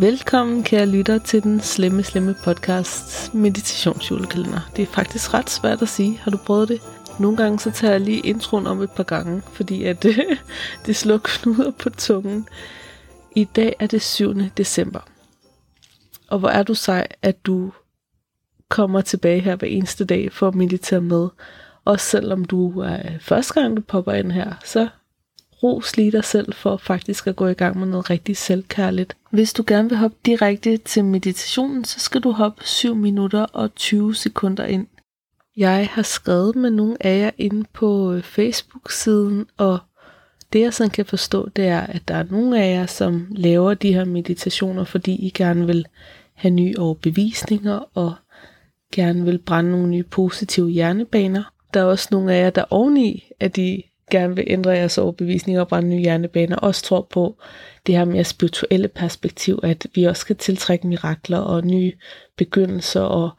Velkommen, kære lytter, til den slemme, slemme podcast Meditationsjulekalender. Det er faktisk ret svært at sige. Har du prøvet det? Nogle gange så tager jeg lige introen om et par gange, fordi at det slår knuder på tungen. I dag er det 7. december. Og hvor er du sej, at du kommer tilbage her hver eneste dag for at meditere med. Og selvom du er første gang, du popper ind her, så ros lige dig selv for faktisk at gå i gang med noget rigtig selvkærligt. Hvis du gerne vil hoppe direkte til meditationen, så skal du hoppe 7 minutter og 20 sekunder ind. Jeg har skrevet med nogle af jer inde på øh, Facebook-siden, og det jeg sådan kan forstå, det er, at der er nogle af jer, som laver de her meditationer, fordi I gerne vil have nye overbevisninger og gerne vil brænde nogle nye positive hjernebaner. Der er også nogle af jer, der oveni, at de gerne vil ændre jeres overbevisninger og brænde nye hjernebaner, også tror på det her mere spirituelle perspektiv, at vi også skal tiltrække mirakler og nye begyndelser og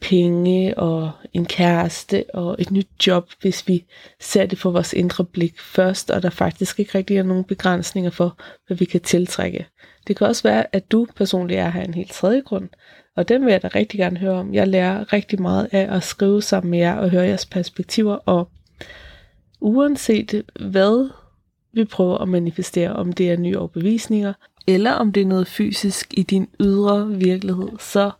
penge og en kæreste og et nyt job, hvis vi ser det for vores indre blik først, og der faktisk ikke rigtig er nogen begrænsninger for, hvad vi kan tiltrække. Det kan også være, at du personligt er her en helt tredje grund, og den vil jeg da rigtig gerne høre om. Jeg lærer rigtig meget af at skrive sammen med jer og høre jeres perspektiver, og uanset hvad vi prøver at manifestere, om det er nye overbevisninger, eller om det er noget fysisk i din ydre virkelighed, så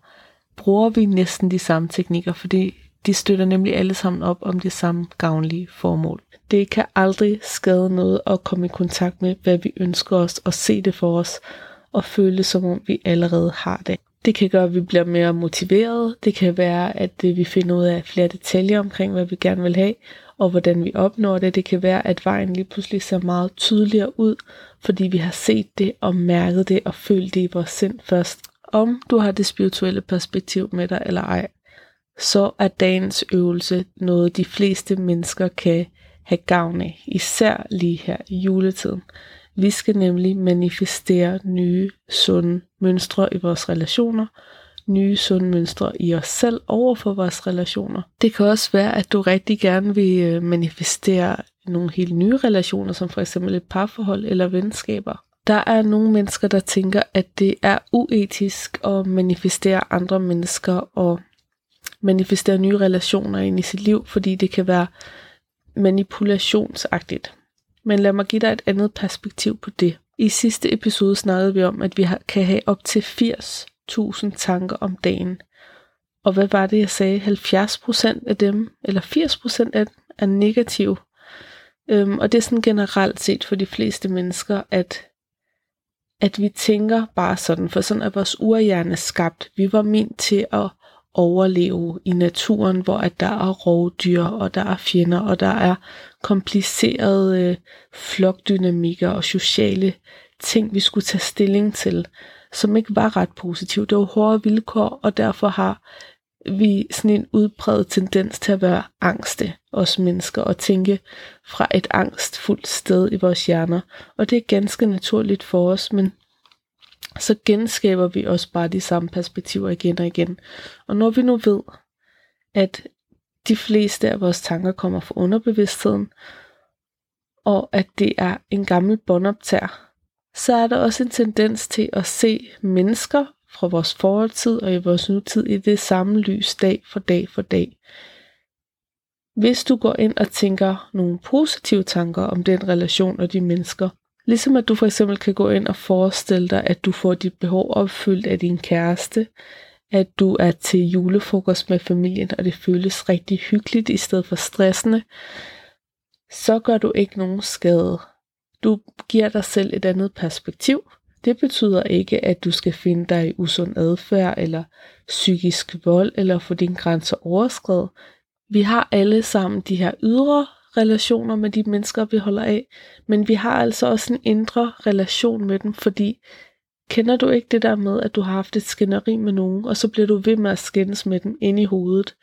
bruger vi næsten de samme teknikker, fordi de støtter nemlig alle sammen op om det samme gavnlige formål. Det kan aldrig skade noget at komme i kontakt med, hvad vi ønsker os, og se det for os, og føle som om vi allerede har det. Det kan gøre, at vi bliver mere motiveret. Det kan være, at øh, vi finder ud af flere detaljer omkring, hvad vi gerne vil have, og hvordan vi opnår det. Det kan være, at vejen lige pludselig ser meget tydeligere ud, fordi vi har set det og mærket det og følt det i vores sind først. Om du har det spirituelle perspektiv med dig eller ej, så er dagens øvelse noget, de fleste mennesker kan have gavn af, især lige her i juletiden. Vi skal nemlig manifestere nye, sunde mønstre i vores relationer, nye sunde mønstre i os selv over for vores relationer. Det kan også være, at du rigtig gerne vil øh, manifestere nogle helt nye relationer, som for eksempel et parforhold eller venskaber. Der er nogle mennesker, der tænker, at det er uetisk at manifestere andre mennesker og manifestere nye relationer ind i sit liv, fordi det kan være manipulationsagtigt. Men lad mig give dig et andet perspektiv på det. I sidste episode snakkede vi om, at vi kan have op til 80.000 tanker om dagen. Og hvad var det, jeg sagde? 70% af dem, eller 80% af dem, er negative. Øhm, og det er sådan generelt set for de fleste mennesker, at, at vi tænker bare sådan, for sådan er vores urhjerne skabt. Vi var ment til at overleve i naturen, hvor at der er rovdyr, og der er fjender, og der er komplicerede øh, flokdynamikker og sociale ting, vi skulle tage stilling til, som ikke var ret positive. Det var hårde vilkår, og derfor har vi sådan en udbredt tendens til at være angste, os mennesker, og tænke fra et angstfuldt sted i vores hjerner. Og det er ganske naturligt for os, men så genskaber vi også bare de samme perspektiver igen og igen. Og når vi nu ved, at de fleste af vores tanker kommer fra underbevidstheden, og at det er en gammel båndoptager, så er der også en tendens til at se mennesker fra vores fortid og i vores nutid i det samme lys dag for dag for dag. Hvis du går ind og tænker nogle positive tanker om den relation og de mennesker, Ligesom at du for eksempel kan gå ind og forestille dig, at du får dit behov opfyldt af din kæreste, at du er til julefrokost med familien, og det føles rigtig hyggeligt i stedet for stressende, så gør du ikke nogen skade. Du giver dig selv et andet perspektiv. Det betyder ikke, at du skal finde dig i usund adfærd eller psykisk vold eller få dine grænser overskrevet. Vi har alle sammen de her ydre relationer med de mennesker, vi holder af, men vi har altså også en indre relation med dem, fordi kender du ikke det der med, at du har haft et skænderi med nogen, og så bliver du ved med at skændes med dem ind i hovedet.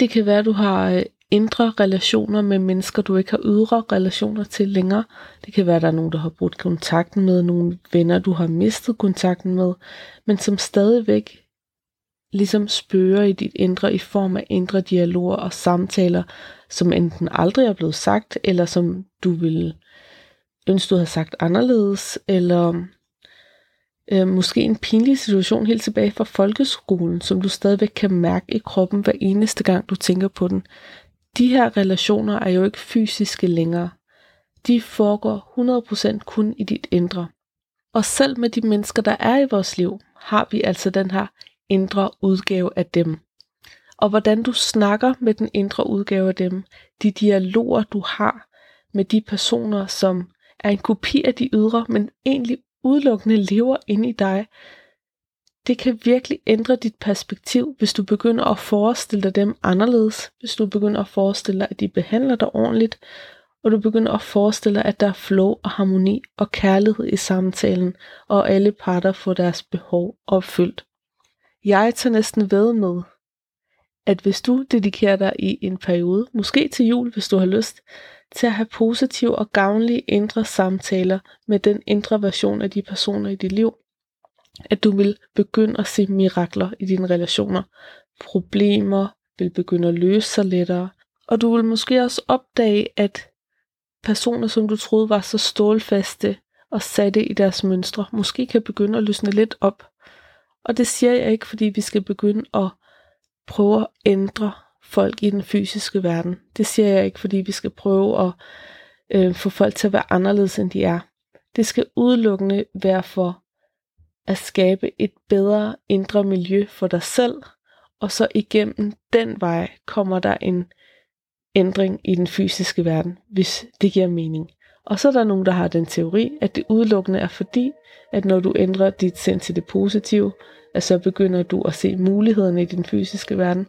Det kan være, at du har øh, indre relationer med mennesker, du ikke har ydre relationer til længere. Det kan være, at der er nogen, der har brudt kontakten med, nogle venner, du har mistet kontakten med, men som stadigvæk ligesom spørger i dit indre i form af indre dialoger og samtaler, som enten aldrig er blevet sagt, eller som du ville ønske, du havde sagt anderledes, eller øh, måske en pinlig situation helt tilbage fra folkeskolen, som du stadigvæk kan mærke i kroppen hver eneste gang, du tænker på den. De her relationer er jo ikke fysiske længere. De foregår 100% kun i dit indre. Og selv med de mennesker, der er i vores liv, har vi altså den her indre udgave af dem. Og hvordan du snakker med den indre udgave af dem, de dialoger, du har med de personer, som er en kopi af de ydre, men egentlig udelukkende lever inde i dig, det kan virkelig ændre dit perspektiv, hvis du begynder at forestille dig dem anderledes, hvis du begynder at forestille dig, at de behandler dig ordentligt, og du begynder at forestille dig, at der er flow og harmoni og kærlighed i samtalen, og alle parter får deres behov opfyldt. Jeg tager næsten ved med, at hvis du dedikerer dig i en periode, måske til jul, hvis du har lyst, til at have positive og gavnlige indre samtaler med den indre version af de personer i dit liv, at du vil begynde at se mirakler i dine relationer. Problemer vil begynde at løse sig lettere, og du vil måske også opdage, at personer, som du troede var så stålfaste og satte i deres mønstre, måske kan begynde at løsne lidt op. Og det siger jeg ikke, fordi vi skal begynde at prøve at ændre folk i den fysiske verden. Det siger jeg ikke, fordi vi skal prøve at øh, få folk til at være anderledes, end de er. Det skal udelukkende være for at skabe et bedre indre miljø for dig selv, og så igennem den vej kommer der en ændring i den fysiske verden, hvis det giver mening. Og så er der nogen, der har den teori, at det udelukkende er fordi, at når du ændrer dit sind til det positive, at så begynder du at se mulighederne i den fysiske verden,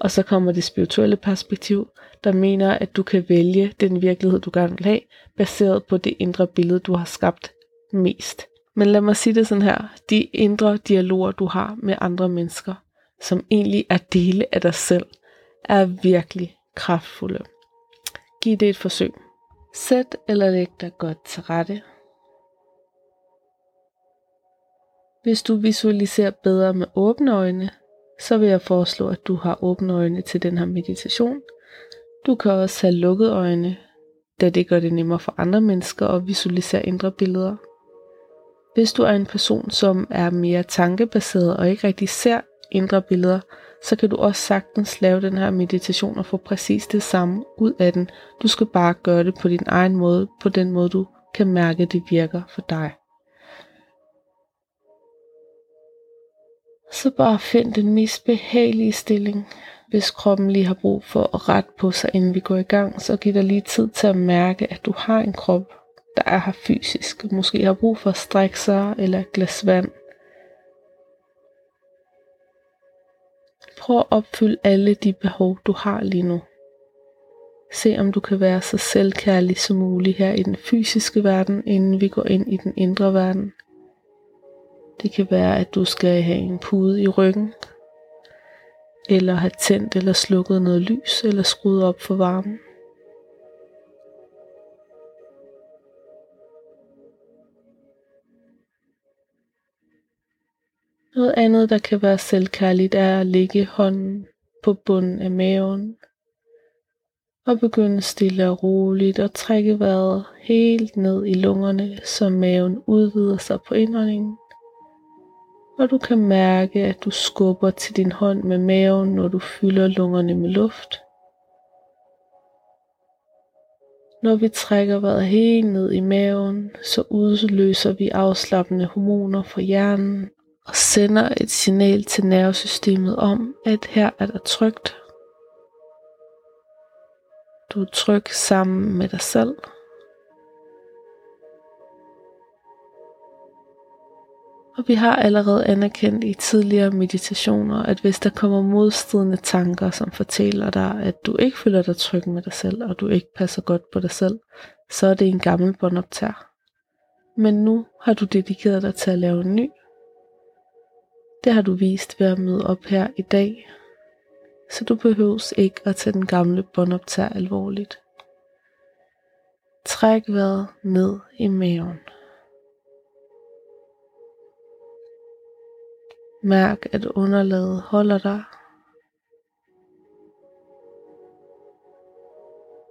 og så kommer det spirituelle perspektiv, der mener, at du kan vælge den virkelighed, du gerne vil have, baseret på det indre billede, du har skabt mest. Men lad mig sige det sådan her. De indre dialoger, du har med andre mennesker, som egentlig er dele af dig selv, er virkelig kraftfulde. Giv det et forsøg. Sæt eller læg dig godt til rette. Hvis du visualiserer bedre med åbne øjne, så vil jeg foreslå, at du har åbne øjne til den her meditation. Du kan også have lukkede øjne, da det gør det nemmere for andre mennesker at visualisere indre billeder. Hvis du er en person, som er mere tankebaseret og ikke rigtig ser indre billeder, så kan du også sagtens lave den her meditation og få præcis det samme ud af den. Du skal bare gøre det på din egen måde, på den måde du kan mærke, at det virker for dig. Så bare find den mest behagelige stilling. Hvis kroppen lige har brug for at rette på sig, inden vi går i gang, så giv dig lige tid til at mærke, at du har en krop, der er her fysisk. Måske har brug for at strække sig eller et glas vand. Prøv at opfylde alle de behov, du har lige nu. Se om du kan være så selvkærlig som muligt her i den fysiske verden, inden vi går ind i den indre verden. Det kan være, at du skal have en pude i ryggen, eller have tændt eller slukket noget lys, eller skruet op for varmen. Noget andet, der kan være selvkærligt, er at lægge hånden på bunden af maven og begynde stille og roligt at trække vejret helt ned i lungerne, så maven udvider sig på indåndingen og du kan mærke, at du skubber til din hånd med maven, når du fylder lungerne med luft. Når vi trækker vejret helt ned i maven, så udløser vi afslappende hormoner fra hjernen og sender et signal til nervesystemet om, at her er der trygt. Du er tryg sammen med dig selv. Og vi har allerede anerkendt i tidligere meditationer, at hvis der kommer modstridende tanker, som fortæller dig, at du ikke føler dig tryg med dig selv, og du ikke passer godt på dig selv, så er det en gammel båndoptager. Men nu har du dedikeret dig til at lave en ny. Det har du vist ved at møde op her i dag, så du behøves ikke at tage den gamle båndoptager alvorligt. Træk vejret ned i maven. Mærk, at underlaget holder dig.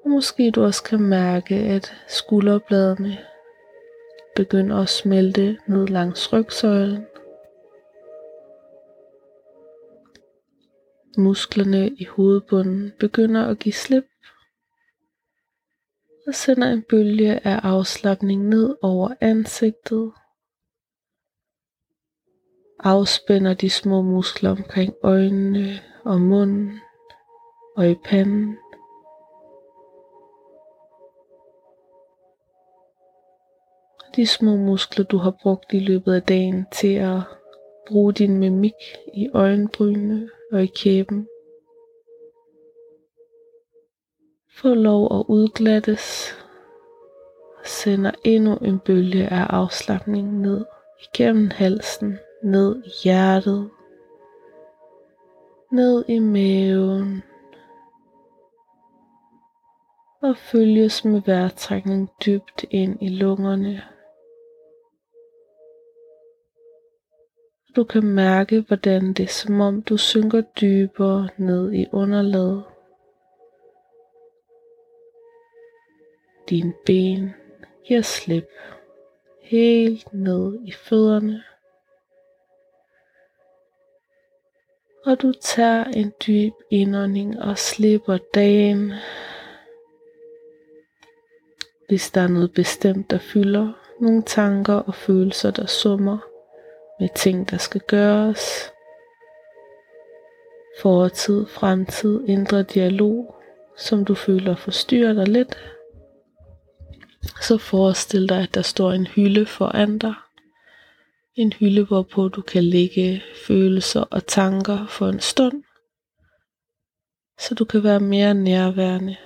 Og måske du også kan mærke, at skulderbladene begynder at smelte ned langs rygsøjlen. Musklerne i hovedbunden begynder at give slip og sender en bølge af afslappning ned over ansigtet. Afspænder de små muskler omkring øjnene og munden og i panden. De små muskler, du har brugt i løbet af dagen til at bruge din mimik i øjenbrynene og i kæben. Få lov at udglattes og sender endnu en bølge af afslappning ned igennem halsen, ned i hjertet, ned i maven og følges med vejrtrækning dybt ind i lungerne. Du kan mærke, hvordan det er som om du synker dybere ned i underlaget. Dine ben giver slip helt ned i fødderne. Og du tager en dyb indånding og slipper dagen. Hvis der er noget bestemt, der fylder, nogle tanker og følelser, der summer, med ting, der skal gøres. Fortid, fremtid, indre dialog, som du føler forstyrrer dig lidt. Så forestil dig, at der står en hylde foran dig. En hylde, hvorpå du kan lægge følelser og tanker for en stund, så du kan være mere nærværende.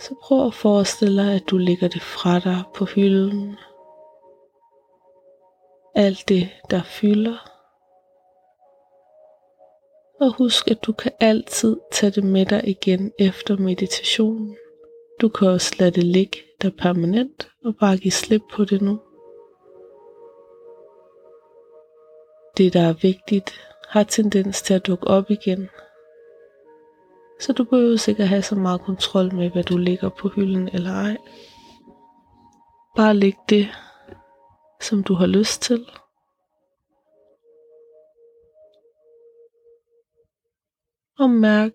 Så prøv at forestille dig, at du lægger det fra dig på hylden alt det, der fylder. Og husk, at du kan altid tage det med dig igen efter meditationen. Du kan også lade det ligge der permanent og bare give slip på det nu. Det, der er vigtigt, har tendens til at dukke op igen. Så du behøver sikkert have så meget kontrol med, hvad du ligger på hylden eller ej. Bare læg det, som du har lyst til. Og mærk,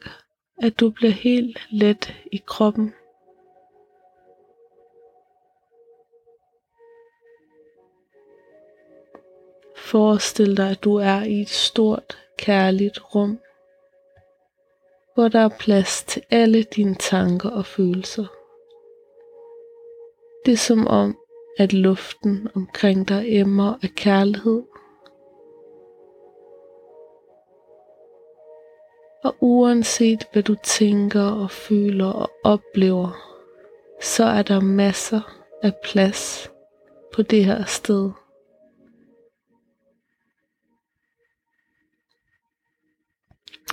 at du bliver helt let i kroppen. Forestil dig, at du er i et stort, kærligt rum, hvor der er plads til alle dine tanker og følelser. Det er som om, at luften omkring dig emmer af kærlighed. Og uanset hvad du tænker og føler og oplever, så er der masser af plads på det her sted.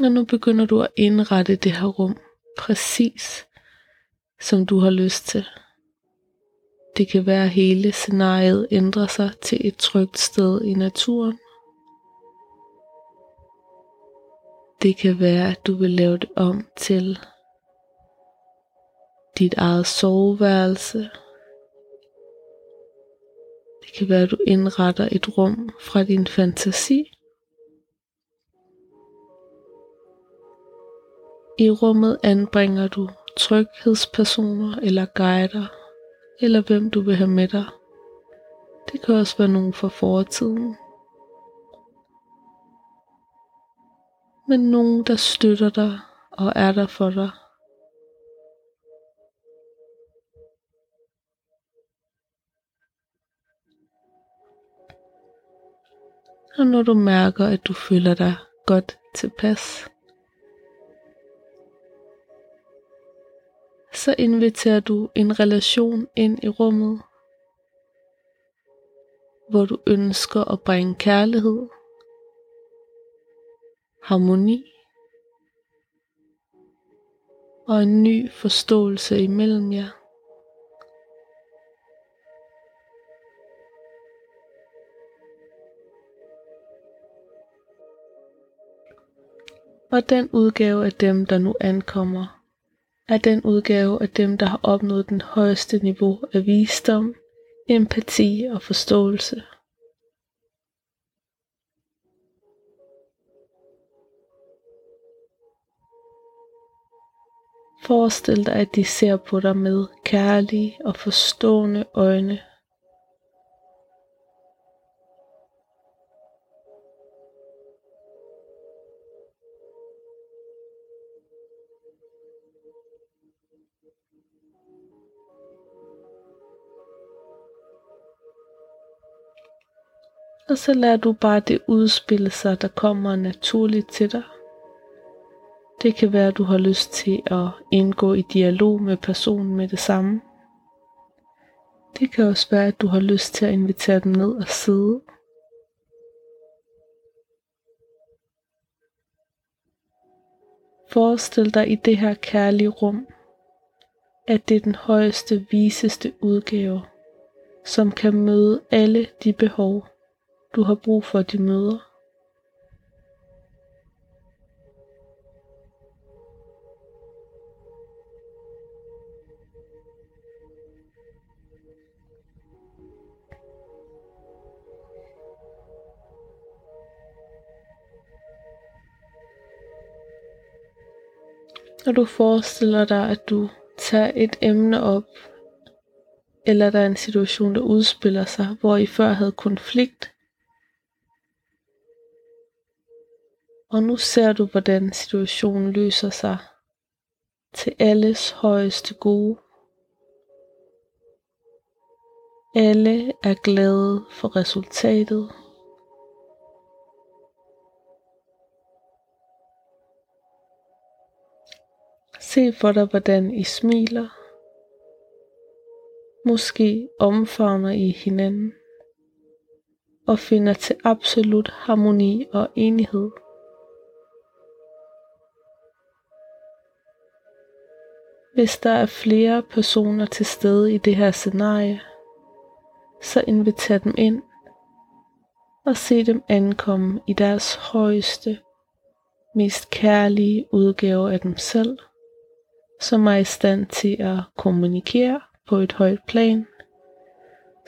Og nu begynder du at indrette det her rum præcis som du har lyst til. Det kan være, at hele scenariet ændrer sig til et trygt sted i naturen. Det kan være, at du vil lave det om til dit eget soveværelse. Det kan være, at du indretter et rum fra din fantasi. I rummet anbringer du tryghedspersoner eller guider eller hvem du vil have med dig. Det kan også være nogen fra fortiden. Men nogen, der støtter dig og er der for dig. Og når du mærker, at du føler dig godt tilpas, så inviterer du en relation ind i rummet, hvor du ønsker at bringe kærlighed, harmoni og en ny forståelse imellem jer. Og den udgave af dem, der nu ankommer, er den udgave af dem, der har opnået den højeste niveau af visdom, empati og forståelse. Forestil dig, at de ser på dig med kærlige og forstående øjne. Og så lader du bare det udspille sig, der kommer naturligt til dig. Det kan være, at du har lyst til at indgå i dialog med personen med det samme. Det kan også være, at du har lyst til at invitere dem ned og sidde. Forestil dig i det her kærlige rum, at det er den højeste, viseste udgave, som kan møde alle de behov, du har brug for, de møder. Når du forestiller dig, at du tager et emne op, eller der er en situation, der udspiller sig, hvor I før havde konflikt, og nu ser du, hvordan situationen løser sig til alles højeste gode. Alle er glade for resultatet. Se for dig, hvordan I smiler. Måske omfavner I hinanden og finder til absolut harmoni og enighed. Hvis der er flere personer til stede i det her scenarie, så inviter dem ind og se dem ankomme i deres højeste, mest kærlige udgave af dem selv som er i stand til at kommunikere på et højt plan,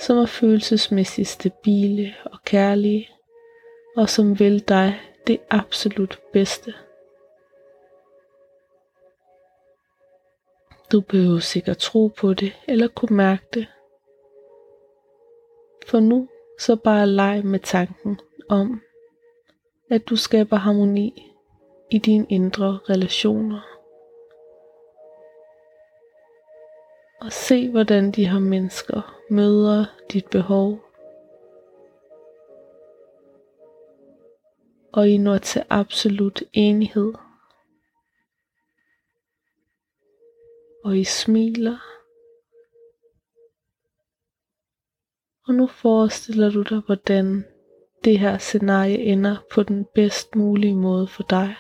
som er følelsesmæssigt stabile og kærlige, og som vil dig det absolut bedste. Du behøver sikkert tro på det eller kunne mærke det. For nu så bare leg med tanken om, at du skaber harmoni i dine indre relationer. og se hvordan de her mennesker møder dit behov. Og I når til absolut enighed. Og I smiler. Og nu forestiller du dig, hvordan det her scenarie ender på den bedst mulige måde for dig.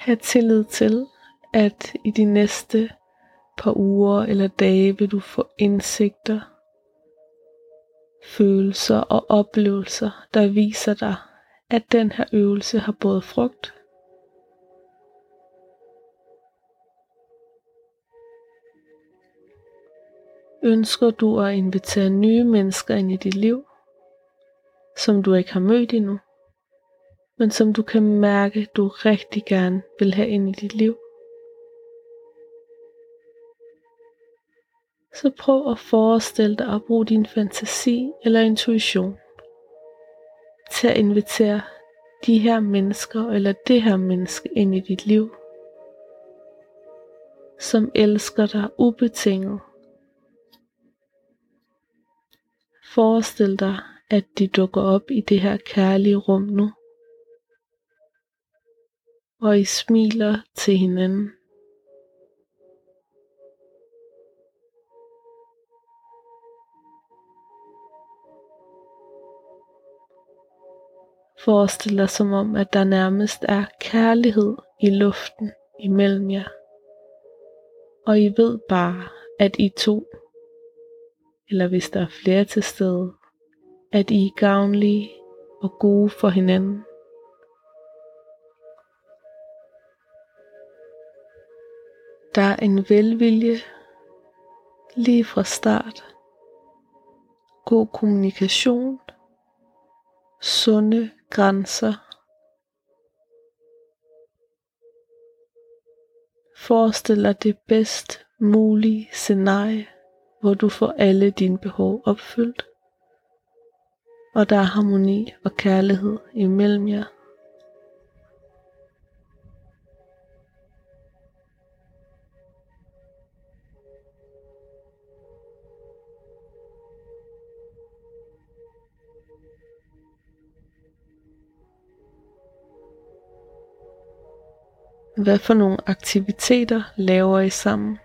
Have tillid til, at i de næste par uger eller dage vil du få indsigter, følelser og oplevelser, der viser dig, at den her øvelse har både frugt Ønsker du at invitere nye mennesker ind i dit liv, som du ikke har mødt endnu? Men som du kan mærke, du rigtig gerne vil have ind i dit liv. Så prøv at forestille dig at bruge din fantasi eller intuition til at invitere de her mennesker eller det her menneske ind i dit liv, som elsker dig ubetinget. Forestil dig, at de dukker op i det her kærlige rum nu og I smiler til hinanden. Forestil dig som om, at der nærmest er kærlighed i luften imellem jer. Og I ved bare, at I to, eller hvis der er flere til stede, at I er gavnlige og gode for hinanden. Der er en velvilje lige fra start. God kommunikation, sunde grænser. Forestil dig det bedst mulige scenarie, hvor du får alle dine behov opfyldt, og der er harmoni og kærlighed imellem jer. Hvad for nogle aktiviteter laver I sammen?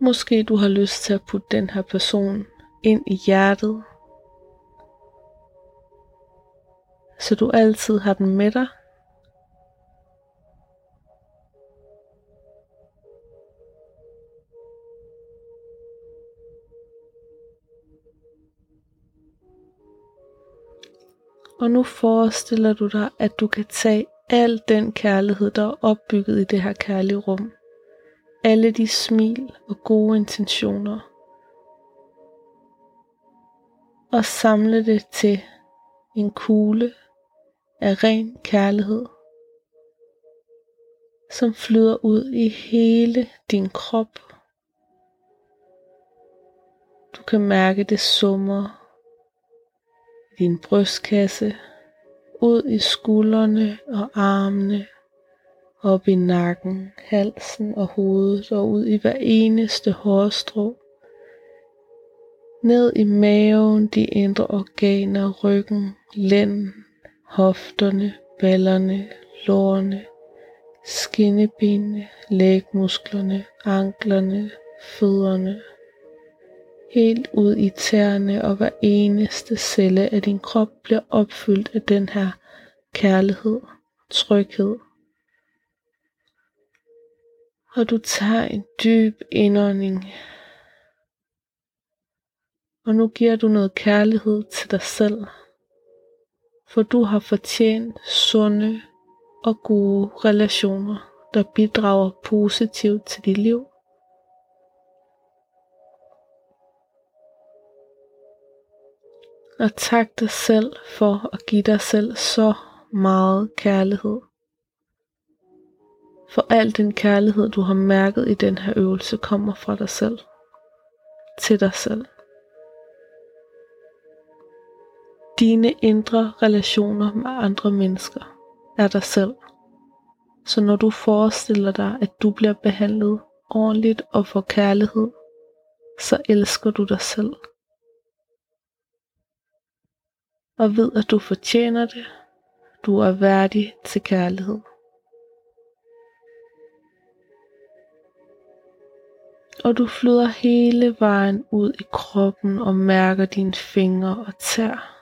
Måske du har lyst til at putte den her person ind i hjertet så du altid har den med dig. Og nu forestiller du dig, at du kan tage al den kærlighed, der er opbygget i det her kærlige rum. Alle de smil og gode intentioner. Og samle det til en kugle af ren kærlighed, som flyder ud i hele din krop. Du kan mærke det summer i din brystkasse, ud i skuldrene og armene, op i nakken, halsen og hovedet og ud i hver eneste hårstrå. Ned i maven, de indre organer, ryggen, lænden, hofterne, ballerne, lårene, skinnebenene, lægmusklerne, anklerne, fødderne, helt ud i tæerne, og hver eneste celle af din krop bliver opfyldt af den her kærlighed, tryghed. Og du tager en dyb indånding, og nu giver du noget kærlighed til dig selv for du har fortjent sunde og gode relationer, der bidrager positivt til dit liv. Og tak dig selv for at give dig selv så meget kærlighed. For al den kærlighed, du har mærket i den her øvelse, kommer fra dig selv. Til dig selv. Dine indre relationer med andre mennesker er dig selv. Så når du forestiller dig, at du bliver behandlet ordentligt og får kærlighed, så elsker du dig selv. Og ved, at du fortjener det. Du er værdig til kærlighed. Og du flyder hele vejen ud i kroppen og mærker dine fingre og tær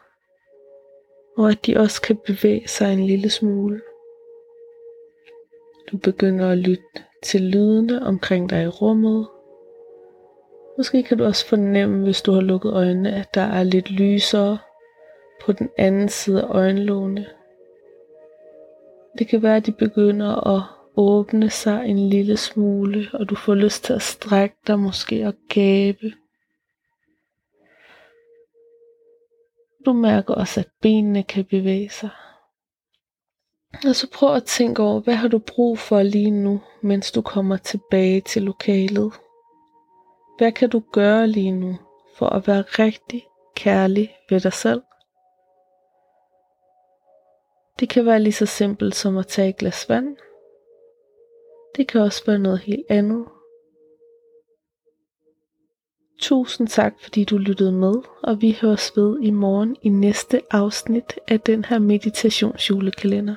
og at de også kan bevæge sig en lille smule. Du begynder at lytte til lydene omkring dig i rummet. Måske kan du også fornemme, hvis du har lukket øjnene, at der er lidt lysere på den anden side af øjenlågene. Det kan være, at de begynder at åbne sig en lille smule, og du får lyst til at strække dig måske og gabe. Du mærker også, at benene kan bevæge sig. Og så prøv at tænke over, hvad har du brug for lige nu, mens du kommer tilbage til lokalet? Hvad kan du gøre lige nu for at være rigtig kærlig ved dig selv? Det kan være lige så simpelt som at tage et glas vand. Det kan også være noget helt andet. Tusind tak, fordi du lyttede med, og vi høres ved i morgen i næste afsnit af den her meditationsjulekalender.